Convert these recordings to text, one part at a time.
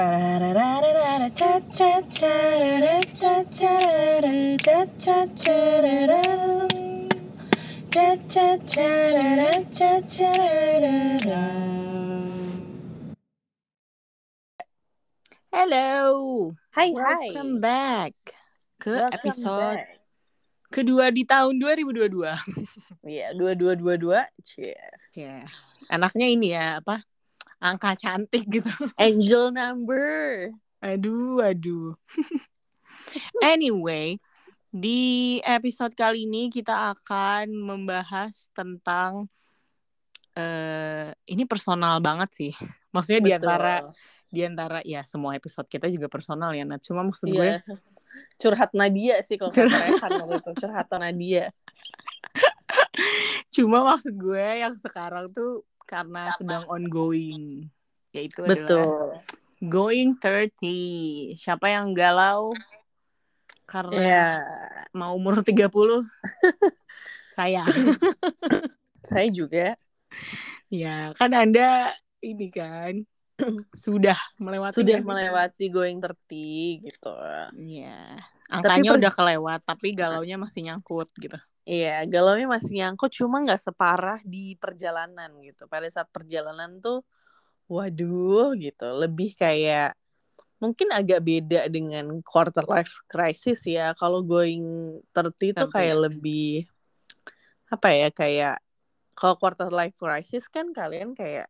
Hello, Hai, welcome hai. back ke Welcome episode back. kedua di tahun 2022. Iya, dua dua. Cie. Ya, enaknya ini ya apa? Angka cantik gitu. Angel number. Aduh, aduh. anyway, di episode kali ini kita akan membahas tentang eh ini personal banget sih. Maksudnya di antara Betul. di antara ya semua episode kita juga personal ya. Nah, cuma maksud gue Iya. Curhat Nadia sih kalau Curhat. Itu. Curhatan Nadia. Cuma maksud gue yang sekarang tuh karena sedang ongoing yaitu adalah Betul. going 30. Siapa yang galau karena Iya. mau umur 30? Saya. Saya juga. ya, kan Anda ini kan sudah melewati Sudah melewati going 30 gitu. Iya. Angkanya pers- udah kelewat tapi galaunya masih nyangkut gitu. Iya, galaunya masih nyangkut cuma nggak separah di perjalanan gitu. Pada saat perjalanan tuh, waduh gitu, lebih kayak mungkin agak beda dengan quarter life crisis ya. Kalau going 30 tuh Tentu. kayak lebih apa ya kayak kalau quarter life crisis kan kalian kayak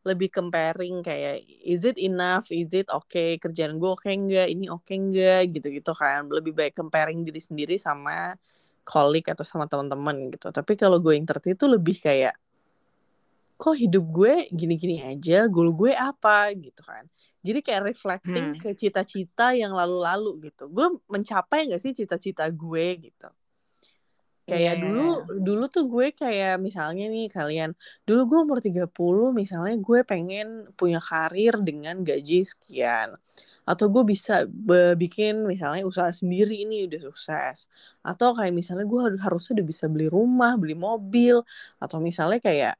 lebih comparing kayak is it enough, is it okay, kerjaan gue oke enggak, ini oke enggak gitu-gitu kan. Lebih baik comparing diri sendiri sama colleague atau sama teman-teman gitu. Tapi kalau going 30 itu lebih kayak kok hidup gue gini-gini aja, goal gue apa gitu kan. Jadi kayak reflecting Hmm. ke cita-cita yang lalu-lalu gitu. Gue mencapai nggak sih cita-cita gue gitu. Kayak Iya, iya, dulu dulu tuh gue kayak misalnya nih kalian dulu gue umur 30 misalnya gue pengen punya karir dengan gaji sekian. Atau gue bisa bikin misalnya usaha sendiri ini udah sukses. Atau kayak misalnya gue har- harusnya udah bisa beli rumah beli mobil. Atau misalnya kayak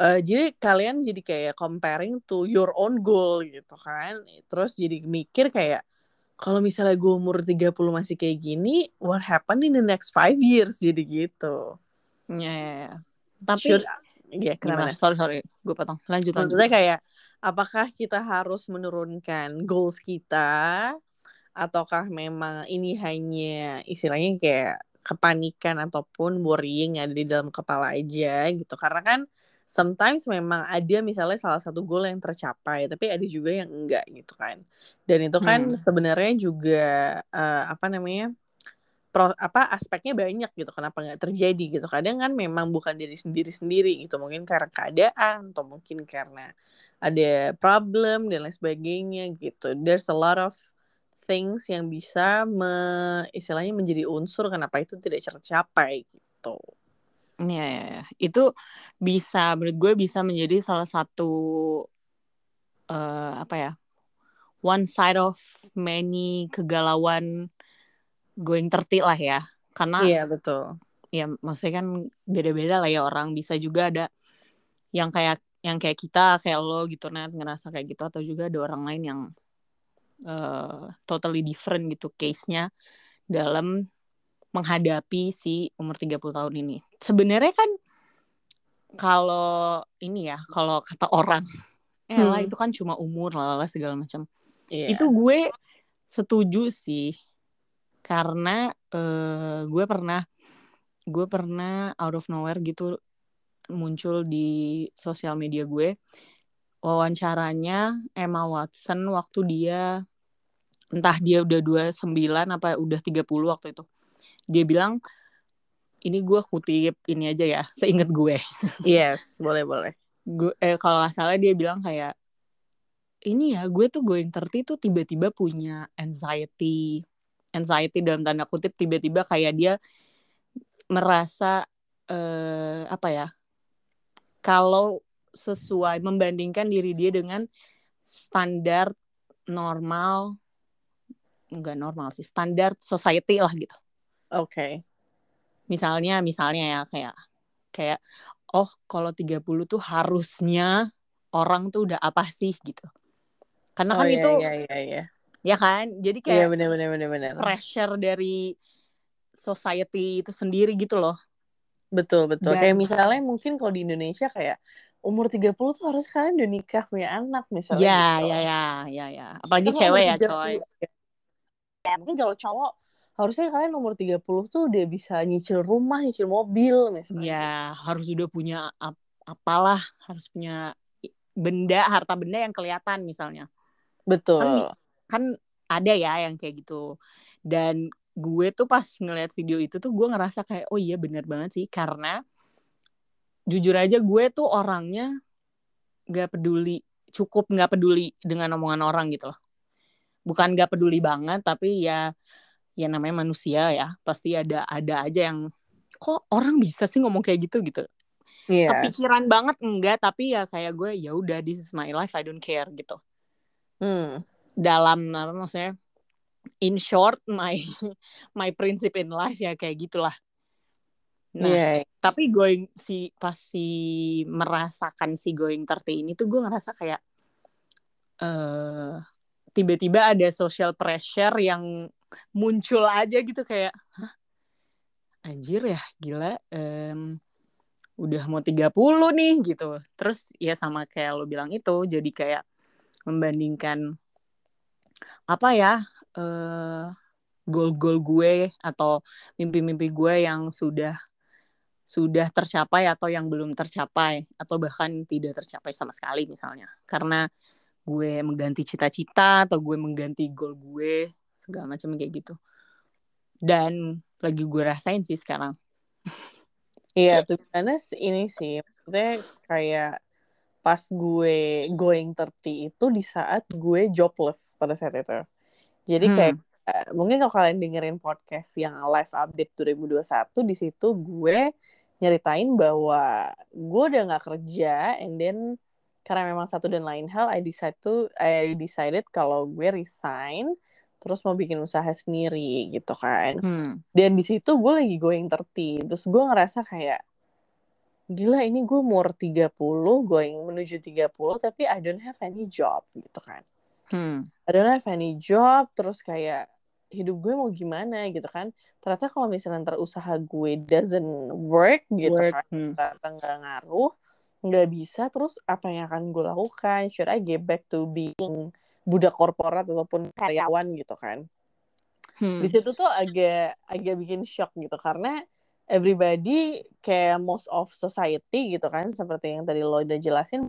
eh, jadi kalian jadi kayak comparing to your own goal gitu kan. Terus jadi mikir kayak kalau misalnya gue umur 30 masih kayak gini what happen in the next five years jadi gitu Iya, iya, iya. Tapi Should- ya gimana? gimana Sorry, sorry. Gue potong. Lanjut, lanjut. maksudnya kayak apakah kita harus menurunkan goals kita ataukah memang ini hanya istilahnya kayak kepanikan ataupun worrying yang ada di dalam kepala aja gitu karena kan sometimes memang ada misalnya salah satu goal yang tercapai tapi ada juga yang enggak gitu kan. Dan itu kan Hmm. sebenarnya juga eh, apa namanya pro, apa aspeknya banyak gitu kenapa nggak terjadi gitu. Kadang kan memang bukan diri sendiri sendiri gitu mungkin karena keadaan atau mungkin karena ada problem dan lain sebagainya gitu. There's a lot of things yang bisa me, istilahnya menjadi unsur kenapa itu tidak tercapai gitu Iya, iya, iya. Itu bisa menurut gue bisa menjadi salah satu eh apa ya? One side of many kegalauan going 30 lah ya. Karena iya betul ya maksudnya kan beda-beda lah ya orang bisa juga ada yang kayak yang kayak kita kayak lo gitu net ngerasa kayak gitu atau juga ada orang lain yang eh, totally different gitu case-nya dalam menghadapi si umur 30 tahun ini. Sebenarnya kan kalau ini ya, kalau kata orang, eh lah Hmm. itu kan cuma umur lah segala macam. Iya. Itu gue setuju sih. Karena eh, gue pernah gue pernah out of nowhere gitu muncul di sosial media gue wawancaranya Emma Watson waktu dia entah dia udah 29 apa udah 30 waktu itu. Dia bilang ini gue kutip ini aja ya, seingat gue. yes boleh boleh. Gue eh, kalau nggak salah dia bilang kayak ini ya gue tuh going 30 tuh tiba-tiba punya anxiety. Anxiety dalam tanda kutip tiba-tiba kayak dia merasa eh, apa ya kalau sesuai membandingkan diri dia dengan standar normal enggak normal sih standar society lah gitu oke. Misalnya misalnya ya kayak kayak oh kalau 30 tuh harusnya orang tuh udah apa sih? gitu. Karena oh kan iya itu iya iya iya. ya kan? Jadi iya kayak benar benar benar benar pressure dari society itu sendiri gitu loh. Betul betul. Dan- kayak misalnya mungkin kalau di Indonesia kayak umur 30 tuh harus kalian udah nikah punya anak misalnya ya gitu. ya ya ya ya apalagi Kita cewek ya 30, coy. ya, mungkin kalau cowok harusnya kalian umur 30 tuh udah bisa nyicil rumah nyicil mobil misalnya. Ya harus udah punya ap- apalah harus punya benda harta benda yang kelihatan misalnya. Betul. Kan- kan ada ya yang kayak gitu. Dan gue tuh pas ngeliat video itu tuh gue ngerasa kayak oh iya bener banget sih. Karena jujur aja gue tuh orangnya gak peduli cukup gak peduli dengan omongan orang gitu loh. Bukan gak peduli banget tapi ya ya namanya manusia ya. Pasti ada ada aja yang kok orang bisa sih ngomong kayak gitu? Gitu. Iya. kepikiran banget enggak. Tapi ya kayak gue ya udah this is my life I don't care. Gitu. Hmm. dalam apa maksudnya in short my my principle in life ya kayak gitulah. Nah Iya. tapi going si pas si merasakan si going 30 ini tuh gue ngerasa kayak eh tiba-tiba ada social pressure yang muncul aja gitu kayak Hah? anjir ya gila em, udah mau 30 nih gitu terus ya sama kayak lo bilang itu jadi kayak membandingkan apa ya eh goal-goal gue atau mimpi-mimpi gue yang sudah sudah tercapai atau yang belum tercapai atau bahkan tidak tercapai sama sekali misalnya karena gue mengganti cita-cita atau gue mengganti goal gue segala macam kayak gitu dan lagi gue rasain sih sekarang Iya, tuh karena ini sih, maksudnya kayak pas gue going 30 itu di saat gue jobless pada saat itu. Jadi Hmm. kayak eh, mungkin kalau kalian dengerin podcast yang live update 2021 di situ gue nyeritain bahwa gue udah nggak kerja and then karena memang satu dan lain hal I decide to I decided kalau gue resign terus mau bikin usaha sendiri gitu kan Hmm. dan di situ gue lagi going 30 terus gue ngerasa kayak gila ini gue umur 30 going menuju 30 tapi I don't have any job gitu kan Hmm. I don't have any job terus kayak hidup gue mau gimana gitu kan ternyata kalau misalnya ntar usaha gue doesn't work gitu Work. kan Hmm. ternyata nggak ngaruh nggak bisa terus apa yang akan gue lakukan should I get back to being budak korporat ataupun karyawan gitu kan. Hmm. di situ tuh agak agak bikin shock gitu karena everybody kayak most of society gitu kan seperti yang tadi lo udah jelasin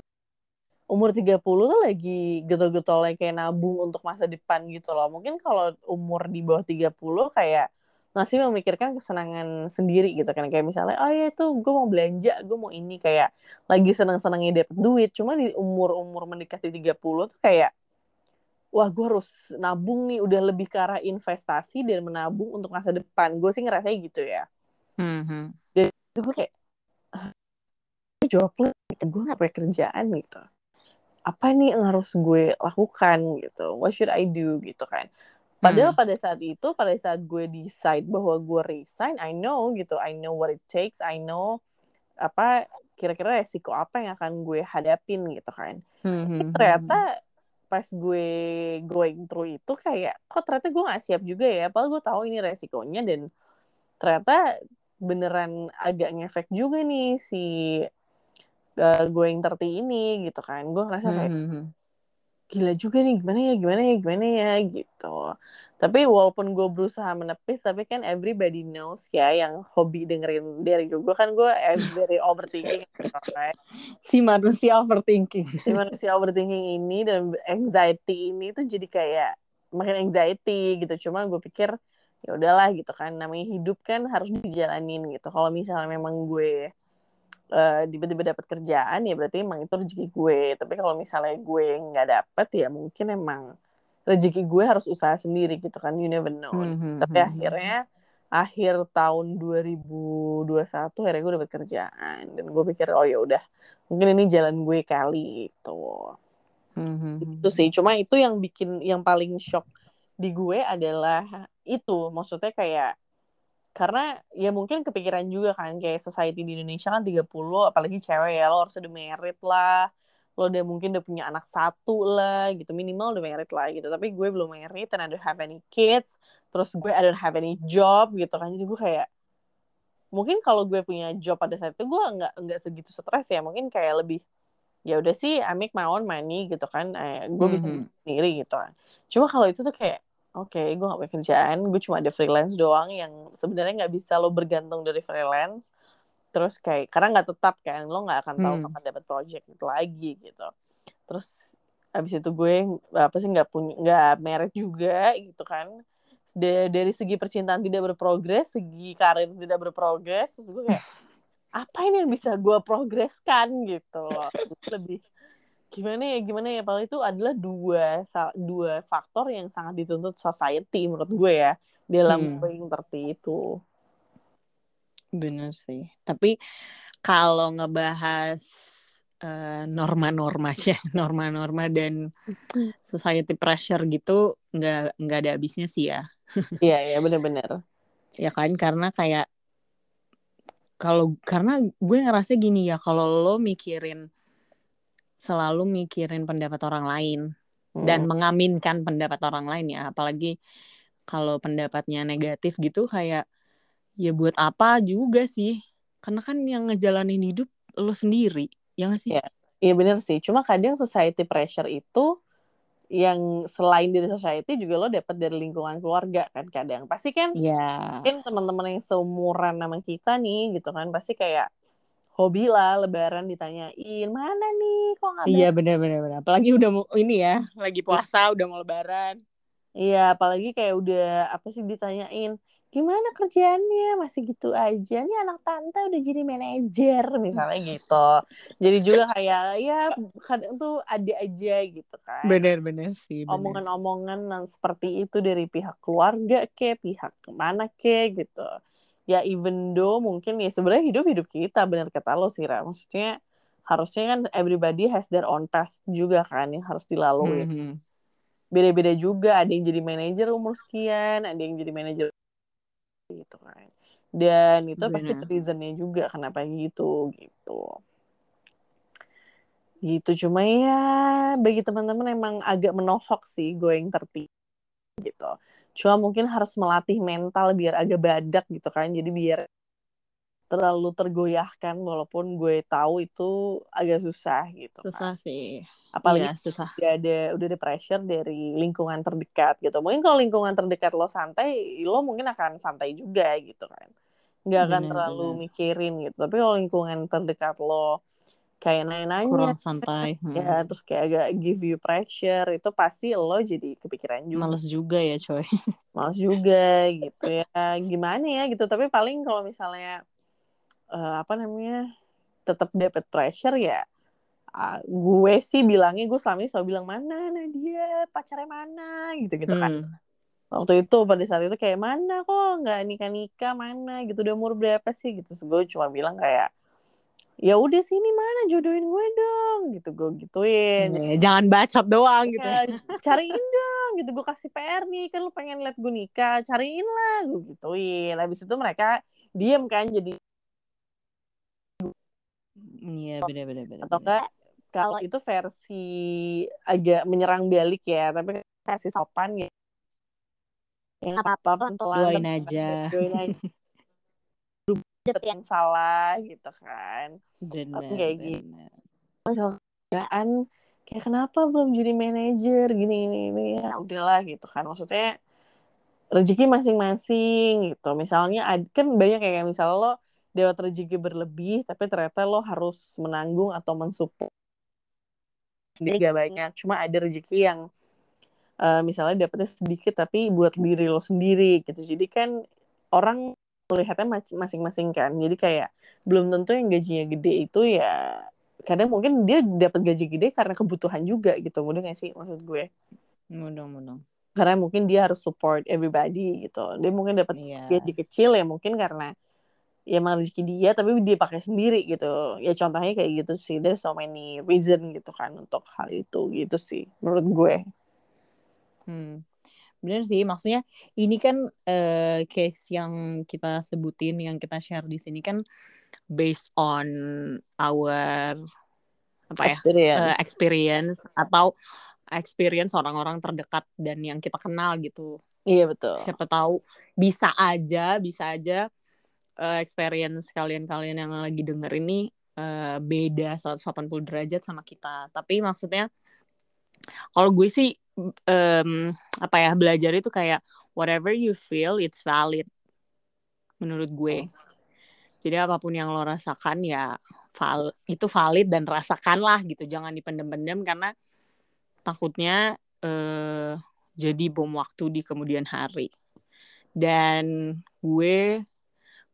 umur 30 tuh lagi getol-getolnya kayak nabung untuk masa depan gitu loh. Mungkin kalau umur di bawah 30 kayak masih memikirkan kesenangan sendiri gitu kan. Kayak misalnya oh ya tuh gue mau belanja gue mau ini. Kayak lagi seneng-senengnya dapet duit. Cuma di umur-umur mendekati 30 tuh kayak wah gue harus nabung nih udah lebih ke arah investasi dan menabung untuk masa depan gue sih ngerasanya gitu ya Hmm. Hmm. itu gue kayak "Ah, gue jobless gue gak punya kerjaan gitu apa nih yang harus gue lakukan gitu what should I do gitu kan padahal Hmm. pada saat itu pada saat gue decide bahwa gue resign I know gitu I know what it takes I know apa kira-kira resiko apa yang akan gue hadapin gitu kan Hmm. tapi ternyata pas gue going through itu kayak kok ternyata gue gak siap juga ya padahal gue tahu ini resikonya dan ternyata beneran agak ngefek juga nih si uh, going 30 ini gitu kan gue ngerasa kayak Hmm. Hmm. Gila juga nih gimana ya gimana ya gimana ya gitu. Tapi walaupun gue berusaha menepis tapi kan everybody knows ya yang hobi dengerin dari gue kan gue very overthinking gitu kan. si manusia overthinking. Gimana si overthinking ini dan anxiety ini tuh jadi kayak makin anxiety gitu. Cuma gue pikir ya udahlah gitu kan. Namanya hidup kan harus dijalanin gitu. Kalau misalnya memang gue eh, tiba-tiba dapat kerjaan ya berarti emang itu rezeki gue tapi kalau misalnya gue nggak dapet ya mungkin emang rezeki gue harus usaha sendiri gitu kan you never know Hmm. Hmm. tapi Hmm. akhirnya akhir tahun 2021 akhirnya gue dapet kerjaan dan gue pikir oh ya udah mungkin ini jalan gue kali itu Hmm. Hmm. itu sih cuma itu yang bikin yang paling shock di gue adalah itu maksudnya kayak karena ya mungkin kepikiran juga kan kayak society di Indonesia kan 30 apalagi cewek ya lo harus udah merit lah. Lo udah mungkin udah punya anak satu lah gitu. Minimal udah married lah gitu. Tapi gue belum married and I don't have any kids. Terus gue I don't have any job gitu kan. Jadi gue kayak mungkin kalau gue punya job pada saat itu gue nggak nggak segitu stres ya. Mungkin kayak lebih ya udah sih I make my own money gitu kan. Eh, gue bisa Mhm. sendiri gitu kan. Cuma kalau itu tuh kayak oke gue gak punya kerjaan gue cuma ada freelance doang yang sebenarnya nggak bisa lo bergantung dari freelance. Terus kayak karena nggak tetap kan lo nggak akan tahu Hmm. kapan dapat project itu lagi gitu. Terus abis itu gue apa sih nggak punya nggak merit juga gitu kan. Da- dari segi percintaan tidak berprogres segi karir tidak berprogres terus gue kayak apa ini yang bisa gue progreskan? Gitu lebih gimana ya gimana ya paling itu adalah dua dua faktor yang sangat dituntut society menurut gue ya dalam Hmm. going 30 itu Bener sih. Tapi kalau ngebahas eh, norma-norma sih, norma-norma dan society pressure gitu nggak nggak ada habisnya sih ya. iya iya bener-bener Ya kan karena kayak kalau karena gue ngerasa gini ya kalau lo mikirin selalu mikirin pendapat orang lain dan Hmm. mengaminkan pendapat orang lain ya apalagi kalau pendapatnya negatif gitu kayak ya buat apa juga sih karena kan yang ngejalanin hidup lo sendiri ya gak sih Iya. Iya bener sih. Cuma kadang society pressure itu yang selain dari society juga lo dapat dari lingkungan keluarga kan kadang. Pasti kan ya mungkin teman-teman yang seumuran sama kita nih gitu kan pasti kayak hobi lah lebaran ditanyain mana nih kok nggak iya benar-benar benar apalagi udah mau ini ya lagi puasa udah mau lebaran Iya, apalagi kayak udah apa sih ditanyain gimana kerjaannya masih gitu aja nih anak tante udah jadi manajer misalnya gitu. Jadi juga kayak ya kadang tuh ada aja gitu kan. benar-benar sih benar. Omongan-omongan yang seperti itu dari pihak keluarga ke pihak ke mana ke gitu. Ya even though mungkin ya sebenarnya hidup hidup kita benar kata lo sih Ra. Maksudnya harusnya kan everybody has their own path juga kan yang harus dilalui Mhm. beda-beda juga ada yang jadi manajer umur sekian ada yang jadi manajer gitu kan dan itu pasti Benar. reasonnya juga kenapa gitu gitu gitu cuma ya bagi teman-teman emang agak menohok sih going 30 gitu. Cuma mungkin harus melatih mental biar agak badak gitu kan jadi biar terlalu tergoyahkan walaupun gue tahu itu agak susah gitu kan. Susah sih. Apalagi iya susah. udah ada udah ada pressure dari lingkungan terdekat gitu. Mungkin kalau lingkungan terdekat lo santai lo mungkin akan santai juga gitu kan. Nggak akan terlalu mikirin gitu. Tapi kalau lingkungan terdekat lo kayak nanya-nanya kurang santai Hmm. ya terus kayak agak give you pressure itu pasti lo jadi kepikiran juga. Males juga ya coy. Males juga gitu ya gimana ya gitu. Tapi paling kalau misalnya eh, apa namanya tetap dapat pressure ya ah, gue sih bilangnya gue selama ini selalu bilang mana Nadia? Pacarnya mana? gitu gitu kan. Hmm. waktu itu pada saat itu kayak mana kok nggak nikah nikah mana gitu? Udah umur berapa sih? gitu. Terus gue cuma bilang kayak ya udah sini mana jodohin gue dong gitu gue gituin. Ya, jangan bacot doang gitu. Ya, cariin dong gitu gue kasih PR nih kan lu pengen liat gue nikah cariin lah gue gituin. Habis itu mereka diem kan jadi iya benar-benar benar atau enggak kalau itu versi agak menyerang balik ya tapi versi sopan ya. Ya nggak apa-apa pelan-pelan doain aja. doain aja dapet yang salah gitu kan. Benar kayak gitu. benar. misal kerjaan kayak kenapa belum jadi manajer gini ini ini ya udahlah gitu kan. Maksudnya rezeki masing-masing gitu. Misalnya kan banyak kayak misalnya lo dapat rezeki berlebih tapi ternyata lo harus menanggung atau mensupport sendiri gak banyak. Cuma ada rezeki yang eh, misalnya dapetnya sedikit tapi buat diri lo sendiri gitu. Jadi kan orang melihatnya mas- masing-masing kan. Jadi kayak belum tentu yang gajinya gede itu ya kadang mungkin dia dapat gaji gede karena kebutuhan juga gitu. Mudah gak sih maksud gue? Mudah-mudah karena mungkin dia harus support everybody gitu. Dia mungkin dapat iya. gaji kecil ya mungkin karena ya emang rezeki dia tapi dia pakai sendiri gitu. Ya contohnya kayak gitu sih. There's so many reason gitu kan untuk hal itu gitu sih menurut gue. Hmm. Bener sih, maksudnya ini kan eh, case yang kita sebutin, yang kita share di sini kan based on our apa ya experience, uh, experience atau experience orang-orang terdekat dan yang kita kenal gitu. Iya betul. Siapa tahu bisa aja, bisa aja uh, experience kalian-kalian yang lagi denger ini uh, beda 180 derajat sama kita. Tapi maksudnya kalau gue sih um, apa ya belajar itu kayak whatever you feel it's valid menurut gue. Jadi apa pun yang lo rasakan ya val itu valid dan rasakanlah gitu. Jangan dipendem-pendem karena takutnya eh, jadi bom waktu di kemudian hari. Dan gue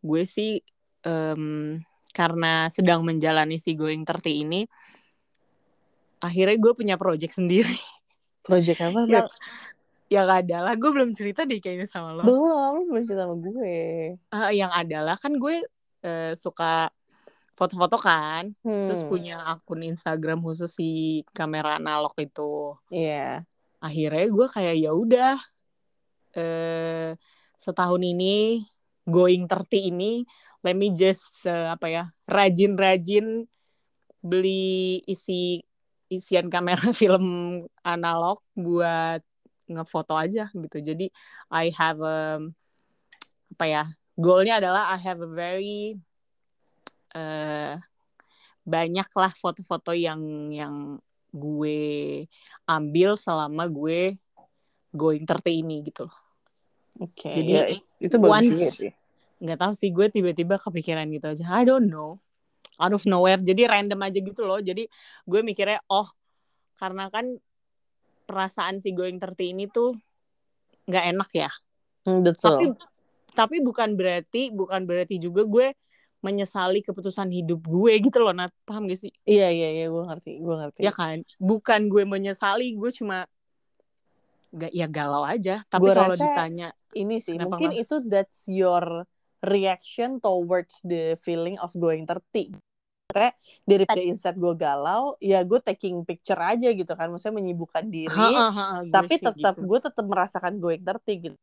gue sih um, karena sedang menjalani si going 30 ini akhirnya gue punya project sendiri. Project apa? yang, yang adalah gue belum cerita deh kayaknya sama lo. Belum, belum cerita sama gue. Uh, yang adalah kan gue uh, suka foto-foto kan, hmm. terus punya akun Instagram khusus si kamera analog itu. Iya. Yeah. Akhirnya gue kayak ya udah uh, setahun ini going 30 ini let me just uh, apa ya rajin-rajin beli isi isian kamera film analog buat ngefoto aja gitu. Jadi I have a apa ya goalnya adalah I have a very uh, banyak lah foto-foto yang yang gue ambil selama gue going 30 ini gitu loh. Oke. Okay, Jadi ya, itu bagus juga sih. Nggak tahu sih gue tiba-tiba kepikiran gitu aja. I don't know. Out of nowhere. Jadi random aja gitu loh. Jadi gue mikirnya oh karena kan perasaan si going 30 ini tuh nggak enak ya. Hmm, betul. Tapi tapi bukan berarti bukan berarti juga gue menyesali keputusan hidup gue gitu loh Nat paham gak sih iya iya iya gue ngerti gue ngerti ya kan bukan gue menyesali gue cuma gak ya galau aja tapi kalau ditanya ini sih mungkin itu that's your reaction towards the feeling of going 30 kayak daripada instead gue galau ya gue taking picture aja gitu kan. Maksudnya menyibukkan diri ha, ha, ha, tapi tetap gitu. gue tetap merasakan going 30 gitu.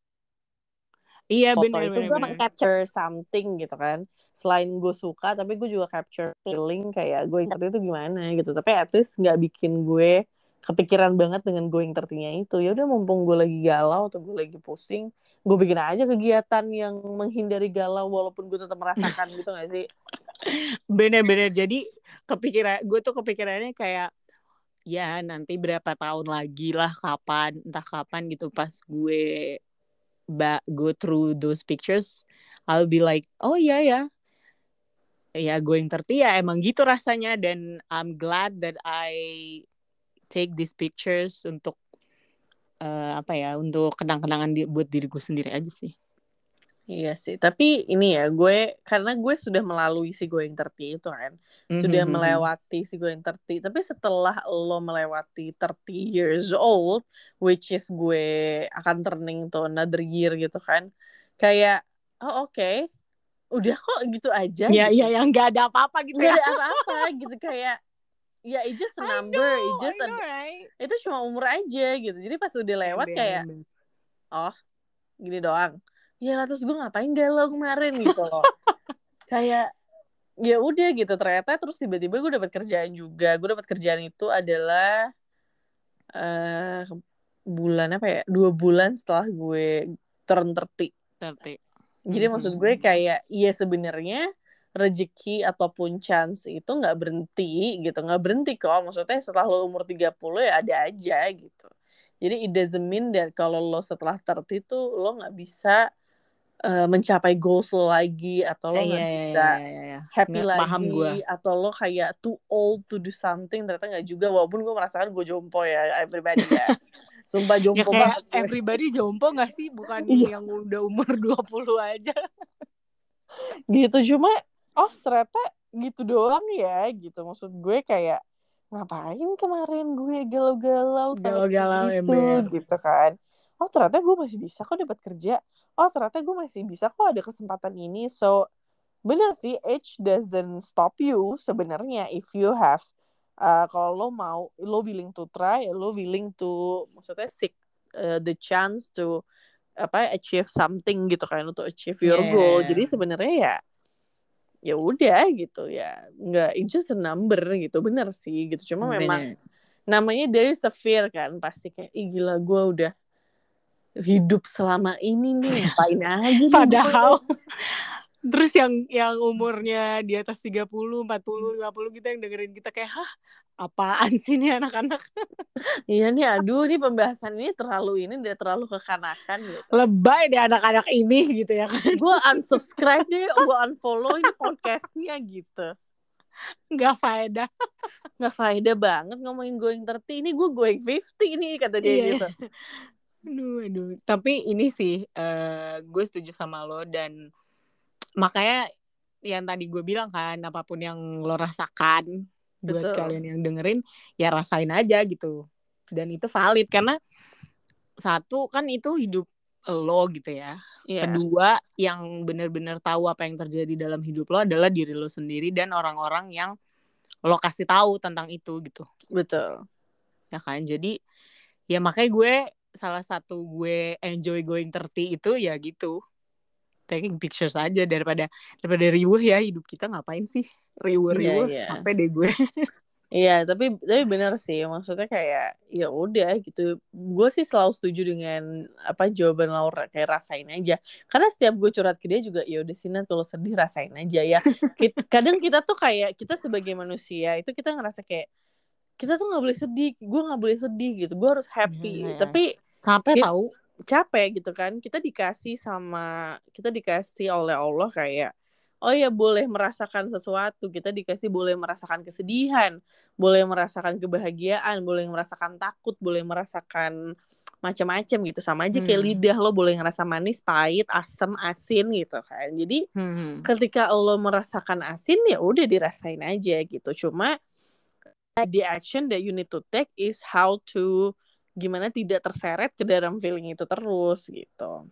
Iya foto bener, itu gue capture something gitu kan. Selain gue suka tapi gue juga capture feeling kayak going 30 itu gimana gitu. Tapi at least nggak bikin gue kepikiran banget dengan going 30 itu. Ya udah mumpung gue lagi galau atau gue lagi pusing gue bikin aja kegiatan yang menghindari galau walaupun gue tetap merasakan gitu gak sih? Bener-bener. Jadi kepikiran gue tuh kepikirannya kayak ya nanti berapa tahun lagi lah kapan entah kapan gitu pas gue back go through those pictures I'll be like oh iya ya. Ya going 30 ya emang gitu rasanya dan I'm glad that I take these pictures untuk uh, apa ya untuk kenang-kenangan di, buat diriku sendiri aja sih Iya sih, tapi ini ya gue karena gue sudah melalui si going 30 itu kan, mm-hmm. sudah melewati si going 30. Tapi setelah lo melewati 30 years old, which is gue akan turning to another year gitu kan, kayak oh oke, okay. udah kok gitu aja. Ya, gitu. ya yang nggak ada apa-apa gitu gak ya. ada apa-apa gitu kayak ya it just a number, know, it just know, a, right? itu cuma umur aja gitu. Jadi pas udah lewat kayak oh gini doang. Ya terus gue ngapain galau kemarin? Gitu loh. Kayak ya udah gitu. Ternyata terus tiba-tiba gue dapat kerjaan juga. Gue dapat kerjaan itu adalah uh, bulan apa ya? Dua bulan setelah gue turn terti terti jadi mm-hmm. maksud gue kayak iya sebenarnya rezeki ataupun chance itu nggak berhenti gitu. Nggak berhenti kok. Maksudnya setelah lo umur 30 ya ada aja gitu. Jadi it doesn't mean that kalau lo setelah 30 tuh lo nggak bisa uh, mencapai goals lo lagi atau lo nggak yeah, bisa yeah, yeah, yeah. happy nggak, lagi paham gua. atau lo kayak too old to do something. Ternyata nggak juga. Walaupun gue merasakan gue jompo ya everybody ya. Sumpah ya, jompo ya, banget. everybody jompo gak sih? Bukan iya. yang udah umur 20 aja. Gitu. Cuma oh ternyata gitu doang ya gitu. Maksud gue kayak ngapain kemarin gue galau-galau galau-galau gitu, gitu kan. Oh ternyata gue masih bisa kok dapat kerja. Oh ternyata gue masih bisa kok ada kesempatan ini. So bener sih age doesn't stop you sebenarnya if you have uh, kalau lo mau lo willing to try lo willing to maksudnya seek uh, the chance to apa achieve something gitu kan untuk achieve your yeah. goal. Jadi sebenarnya ya ya udah gitu ya nggak it's just a number gitu bener sih gitu cuma Bener. memang namanya is a fear kan pasti kayak Ih, gila gue udah hidup selama ini nih ngapain aja nih Padahal terus yang yang umurnya di atas 30, 40, 50 gitu yang dengerin kita kayak hah apaan sih nih anak-anak Iya nih, aduh nih pembahasan ini terlalu ini udah terlalu kekanakan gitu. lebay deh anak-anak ini gitu ya kan gue unsubscribe deh, gue unfollow ini podcastnya gitu. nggak faedah Nggak faedah banget ngomongin going 30, ini gue going 50 ini kata dia Iya. gitu. aduh aduh tapi ini sih eh, gue setuju sama lo dan makanya yang tadi gue bilang kan apa pun yang lo rasakan buat Betul. kalian yang dengerin ya rasain aja gitu. Dan itu valid karena satu kan itu hidup lo gitu ya. Iya, kedua yang bener-bener tahu apa yang terjadi dalam hidup lo adalah diri lo sendiri dan orang-orang yang lo kasih tahu tentang itu gitu. Betul. ya kan? Jadi ya makanya gue salah satu gue enjoy going 30 itu ya gitu taking pictures aja daripada daripada riuh ya hidup kita ngapain sih riuh riuh Iya, iya. capek deh gue Iya, tapi tapi benar sih, maksudnya kayak ya udah gitu. Gue sih selalu setuju dengan apa jawaban Laura kayak rasain aja. Karena setiap gue curhat ke dia juga ya udah sih Nat, kalau sedih rasain aja ya. Kadang kita tuh kayak kita sebagai manusia itu kita ngerasa kayak kita tuh nggak boleh sedih, gue nggak boleh sedih gitu. Gue harus happy. Iya. Tapi capek tahu capek gitu kan. Kita dikasih sama kita dikasih oleh Allah kayak oh ya boleh merasakan sesuatu. Kita dikasih boleh merasakan kesedihan, boleh merasakan kebahagiaan, boleh merasakan takut, boleh merasakan macam-macam gitu. Sama aja kayak Hmm. lidah lo boleh ngerasa manis, pahit, asam, asin gitu kan. Jadi Hmm. ketika lo merasakan asin ya udah dirasain aja gitu. Cuma the action that you need to take is how to gimana tidak terseret ke dalam feeling itu terus gitu.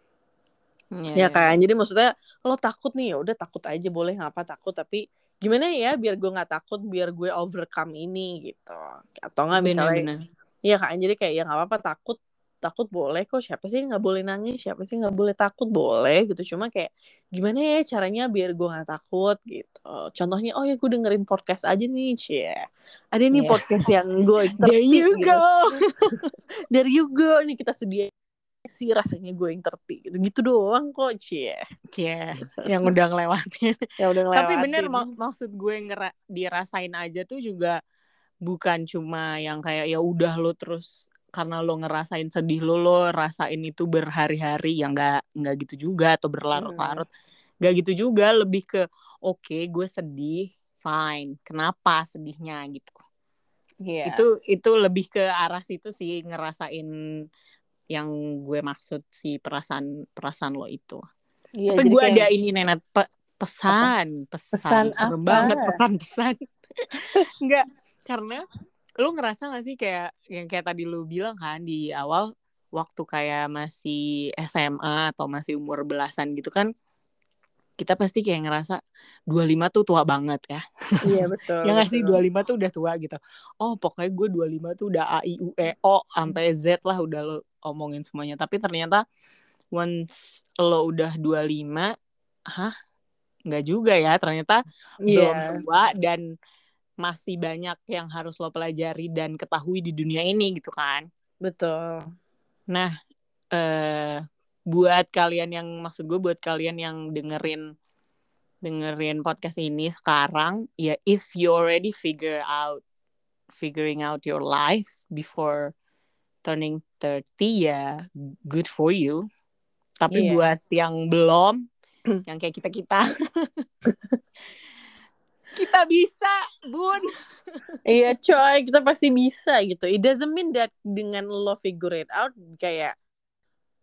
Iya, Ya kan. Jadi maksudnya lo takut nih ya udah takut aja boleh ngapa takut tapi gimana ya biar gue nggak takut biar gue overcome ini gitu. Atau nggak misalnya. Iya kan, jadi kayak ya nggak apa-apa takut takut boleh kok siapa sih nggak boleh nangis siapa sih nggak boleh takut? Boleh gitu cuma kayak gimana ya caranya biar gue nggak takut gitu. Contohnya oh ya gue dengerin podcast aja cie cie. Ada nih Iya. podcast yang gue there you go. Dari you go. Nih kita sedia sih rasanya gue yang terti gitu. Gitu doang kok cie. Cie, yang udah ngelewatin. Ya udah Tapi ngelewatin. bener mak- maksud gue ngera dirasain aja tuh juga bukan cuma yang kayak ya udah lo terus karena lo ngerasain sedih lo lo rasain itu berhari-hari ya nggak nggak gitu juga atau berlarut-larut. Nggak gitu juga lebih ke oke gue sedih fine kenapa sedihnya? gitu. Iya. itu itu lebih ke arah situ sih ngerasain yang gue maksud si perasaan perasaan lo itu. Iya, tapi gue kayak- ada ini Nenet pe- pesan, pesan, Pesan serem apa? banget pesan-pesan. Enggak, karena lu ngerasa gak sih kayak yang kayak tadi lu bilang kan di awal waktu kayak masih SMA atau masih umur belasan gitu kan kita pasti kayak ngerasa 25 tuh tua banget ya. iya betul ya gak sih betul. 25 tuh udah tua gitu. Oh, pokoknya gue 25 tuh udah A I U E O sampai Z lah udah lo omongin semuanya. Tapi ternyata once lo udah 25, hah? Nggak juga ya. Ternyata belum Iya. tua dan masih banyak yang harus lo pelajari dan ketahui di dunia ini gitu kan. betul Nah, eh buat kalian yang maksud gue buat kalian yang dengerin dengerin podcast ini sekarang ya if you already figure out figuring out your life before turning 30 ya good for you. Tapi Iya. buat yang belum yang kayak kita-kita kita bisa, Bun. Iya coy, kita pasti bisa gitu. It doesn't mean that dengan lo figure it out kayak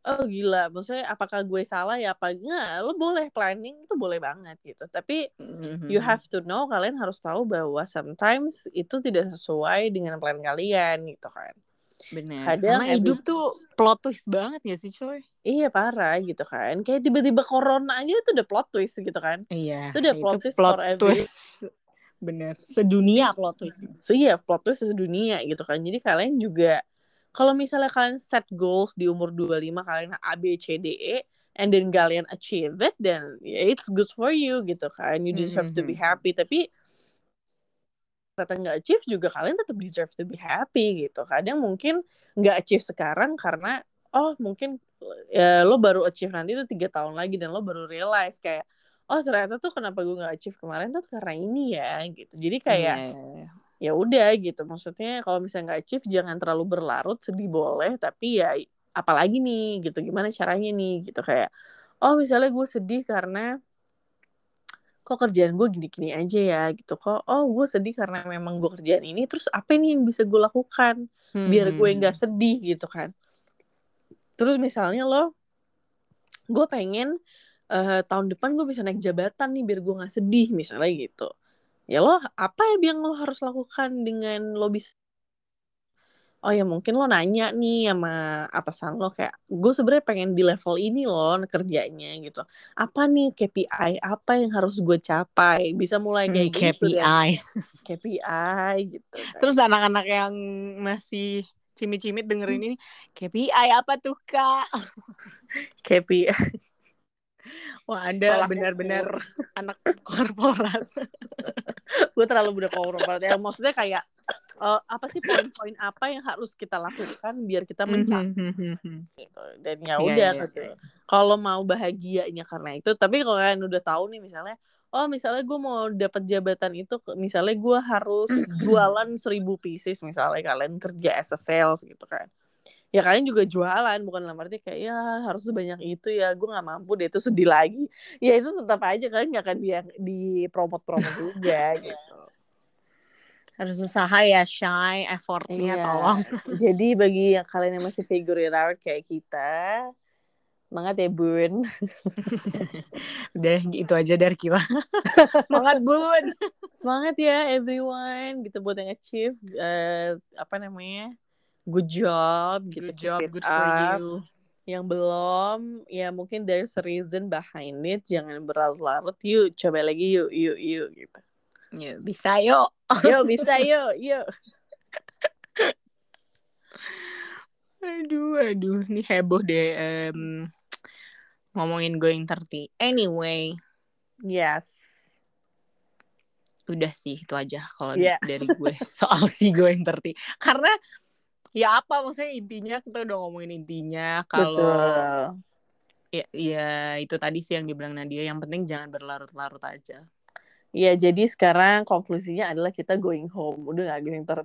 oh gila, maksudnya apakah gue salah ya apa enggak? Lo boleh planning itu boleh banget gitu. Tapi you have to know kalian harus tahu bahwa sometimes itu tidak sesuai dengan plan kalian gitu kan. Bener. Kadang Karena hidup tuh plot twist banget gak sih, coy? Iya parah gitu kan. Kayak tiba-tiba corona aja itu udah plot twist gitu kan. Iya. Itu udah plot twist for every- twist. Bener. Sedunia plot twist. So iya plot twist sedunia gitu kan. Jadi kalian juga kalau misalnya kalian set goals di umur 25 kalian A B C D E and then kalian achieve it then it's good for you gitu kan you deserve to be Mhm. happy tapi ternyata nggak achieve juga kalian tetap deserve to be happy gitu. Kadang mungkin nggak achieve sekarang karena oh mungkin ya, lo baru achieve nanti tuh tiga tahun lagi dan lo baru realize kayak oh ternyata tuh kenapa gue nggak achieve kemarin tuh karena ini ya gitu. Jadi kayak Iya, iya, iya. ya udah gitu. Maksudnya kalau misalnya nggak achieve jangan terlalu berlarut sedih boleh tapi ya apalagi nih gitu. Gimana caranya nih gitu. Kayak oh misalnya gue sedih karena kok kerjaan gue gini-gini aja ya? Gitu. Kok oh gue sedih karena memang gue kerjaan ini terus apa nih yang bisa gue lakukan biar gue nggak sedih? Gitu kan. Terus misalnya lo gue pengen eh, tahun depan gue bisa naik jabatan nih biar gue nggak sedih misalnya gitu. Ya lo apa yang lo harus lakukan dengan lo bisa oh ya mungkin lo nanya nih sama atasan lo kayak gue sebenarnya pengen di level ini loh kerjanya gitu apa nih KPI apa yang harus gue capai bisa mulai Hmm, kayak gitu deh KPI. KPI gitu kan. Terus anak-anak yang masih cimit-cimit dengerin ini KPI apa tuh kak? KPI Wah anda benar-benar anak korporat. gue terlalu mudah korporat ya maksudnya kayak eh, apa sih poin-poin apa yang harus kita lakukan biar kita mencapai Mhm. gitu dan ya Iya, udah iya, gitu iya. kalau mau bahagianya karena itu tapi kalau kalian udah tahu nih misalnya oh misalnya gue mau dapat jabatan itu misalnya gue harus jualan seribu pieces misalnya kalian kerja as a sales gitu kan ya kalian juga jualan bukan dalam arti kayak ya harus sebanyak itu ya gue nggak mampu deh itu sedih lagi ya itu tetap aja kalian nggak akan di promote juga gitu Harus usaha ya, Shy. Effortnya Iya. tolong. Jadi bagi yang kalian yang masih figure it out kayak kita, semangat ya Bun. Udah itu aja dari kita. Semangat bun. Semangat ya everyone gitu buat yang achieve eh, apa namanya? Good job gitu. Good job, good for up. you. Yang belum ya mungkin there's a reason behind it. Jangan berlarut-larut. Yuk coba lagi yuk yuk yuk gitu. Ya, bisa yuk. Yuk bisa yuk yuk. Aduh, aduh, ini heboh deh em, ngomongin going 30. Anyway, Yes. udah sih itu aja kalau Iya. dari gue soal si going 30. Karena ya apa maksudnya intinya kita udah ngomongin intinya kalau ya, ya itu tadi sih yang dibilang Nadia yang penting jangan berlarut-larut aja. Ya, jadi sekarang konklusinya adalah kita going home. Udah gak going ter...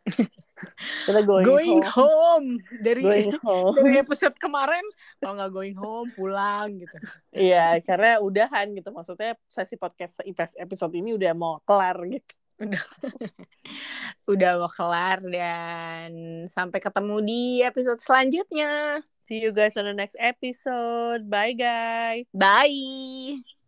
kita going, Going, home. home dari Going home. dari episode kemarin kalau nggak going home pulang gitu. Iya, karena udahan gitu. Maksudnya sesi podcast episode ini udah mau kelar gitu. Udah mau kelar dan sampai ketemu di episode selanjutnya. See you guys on the next episode. Bye, guys. Bye.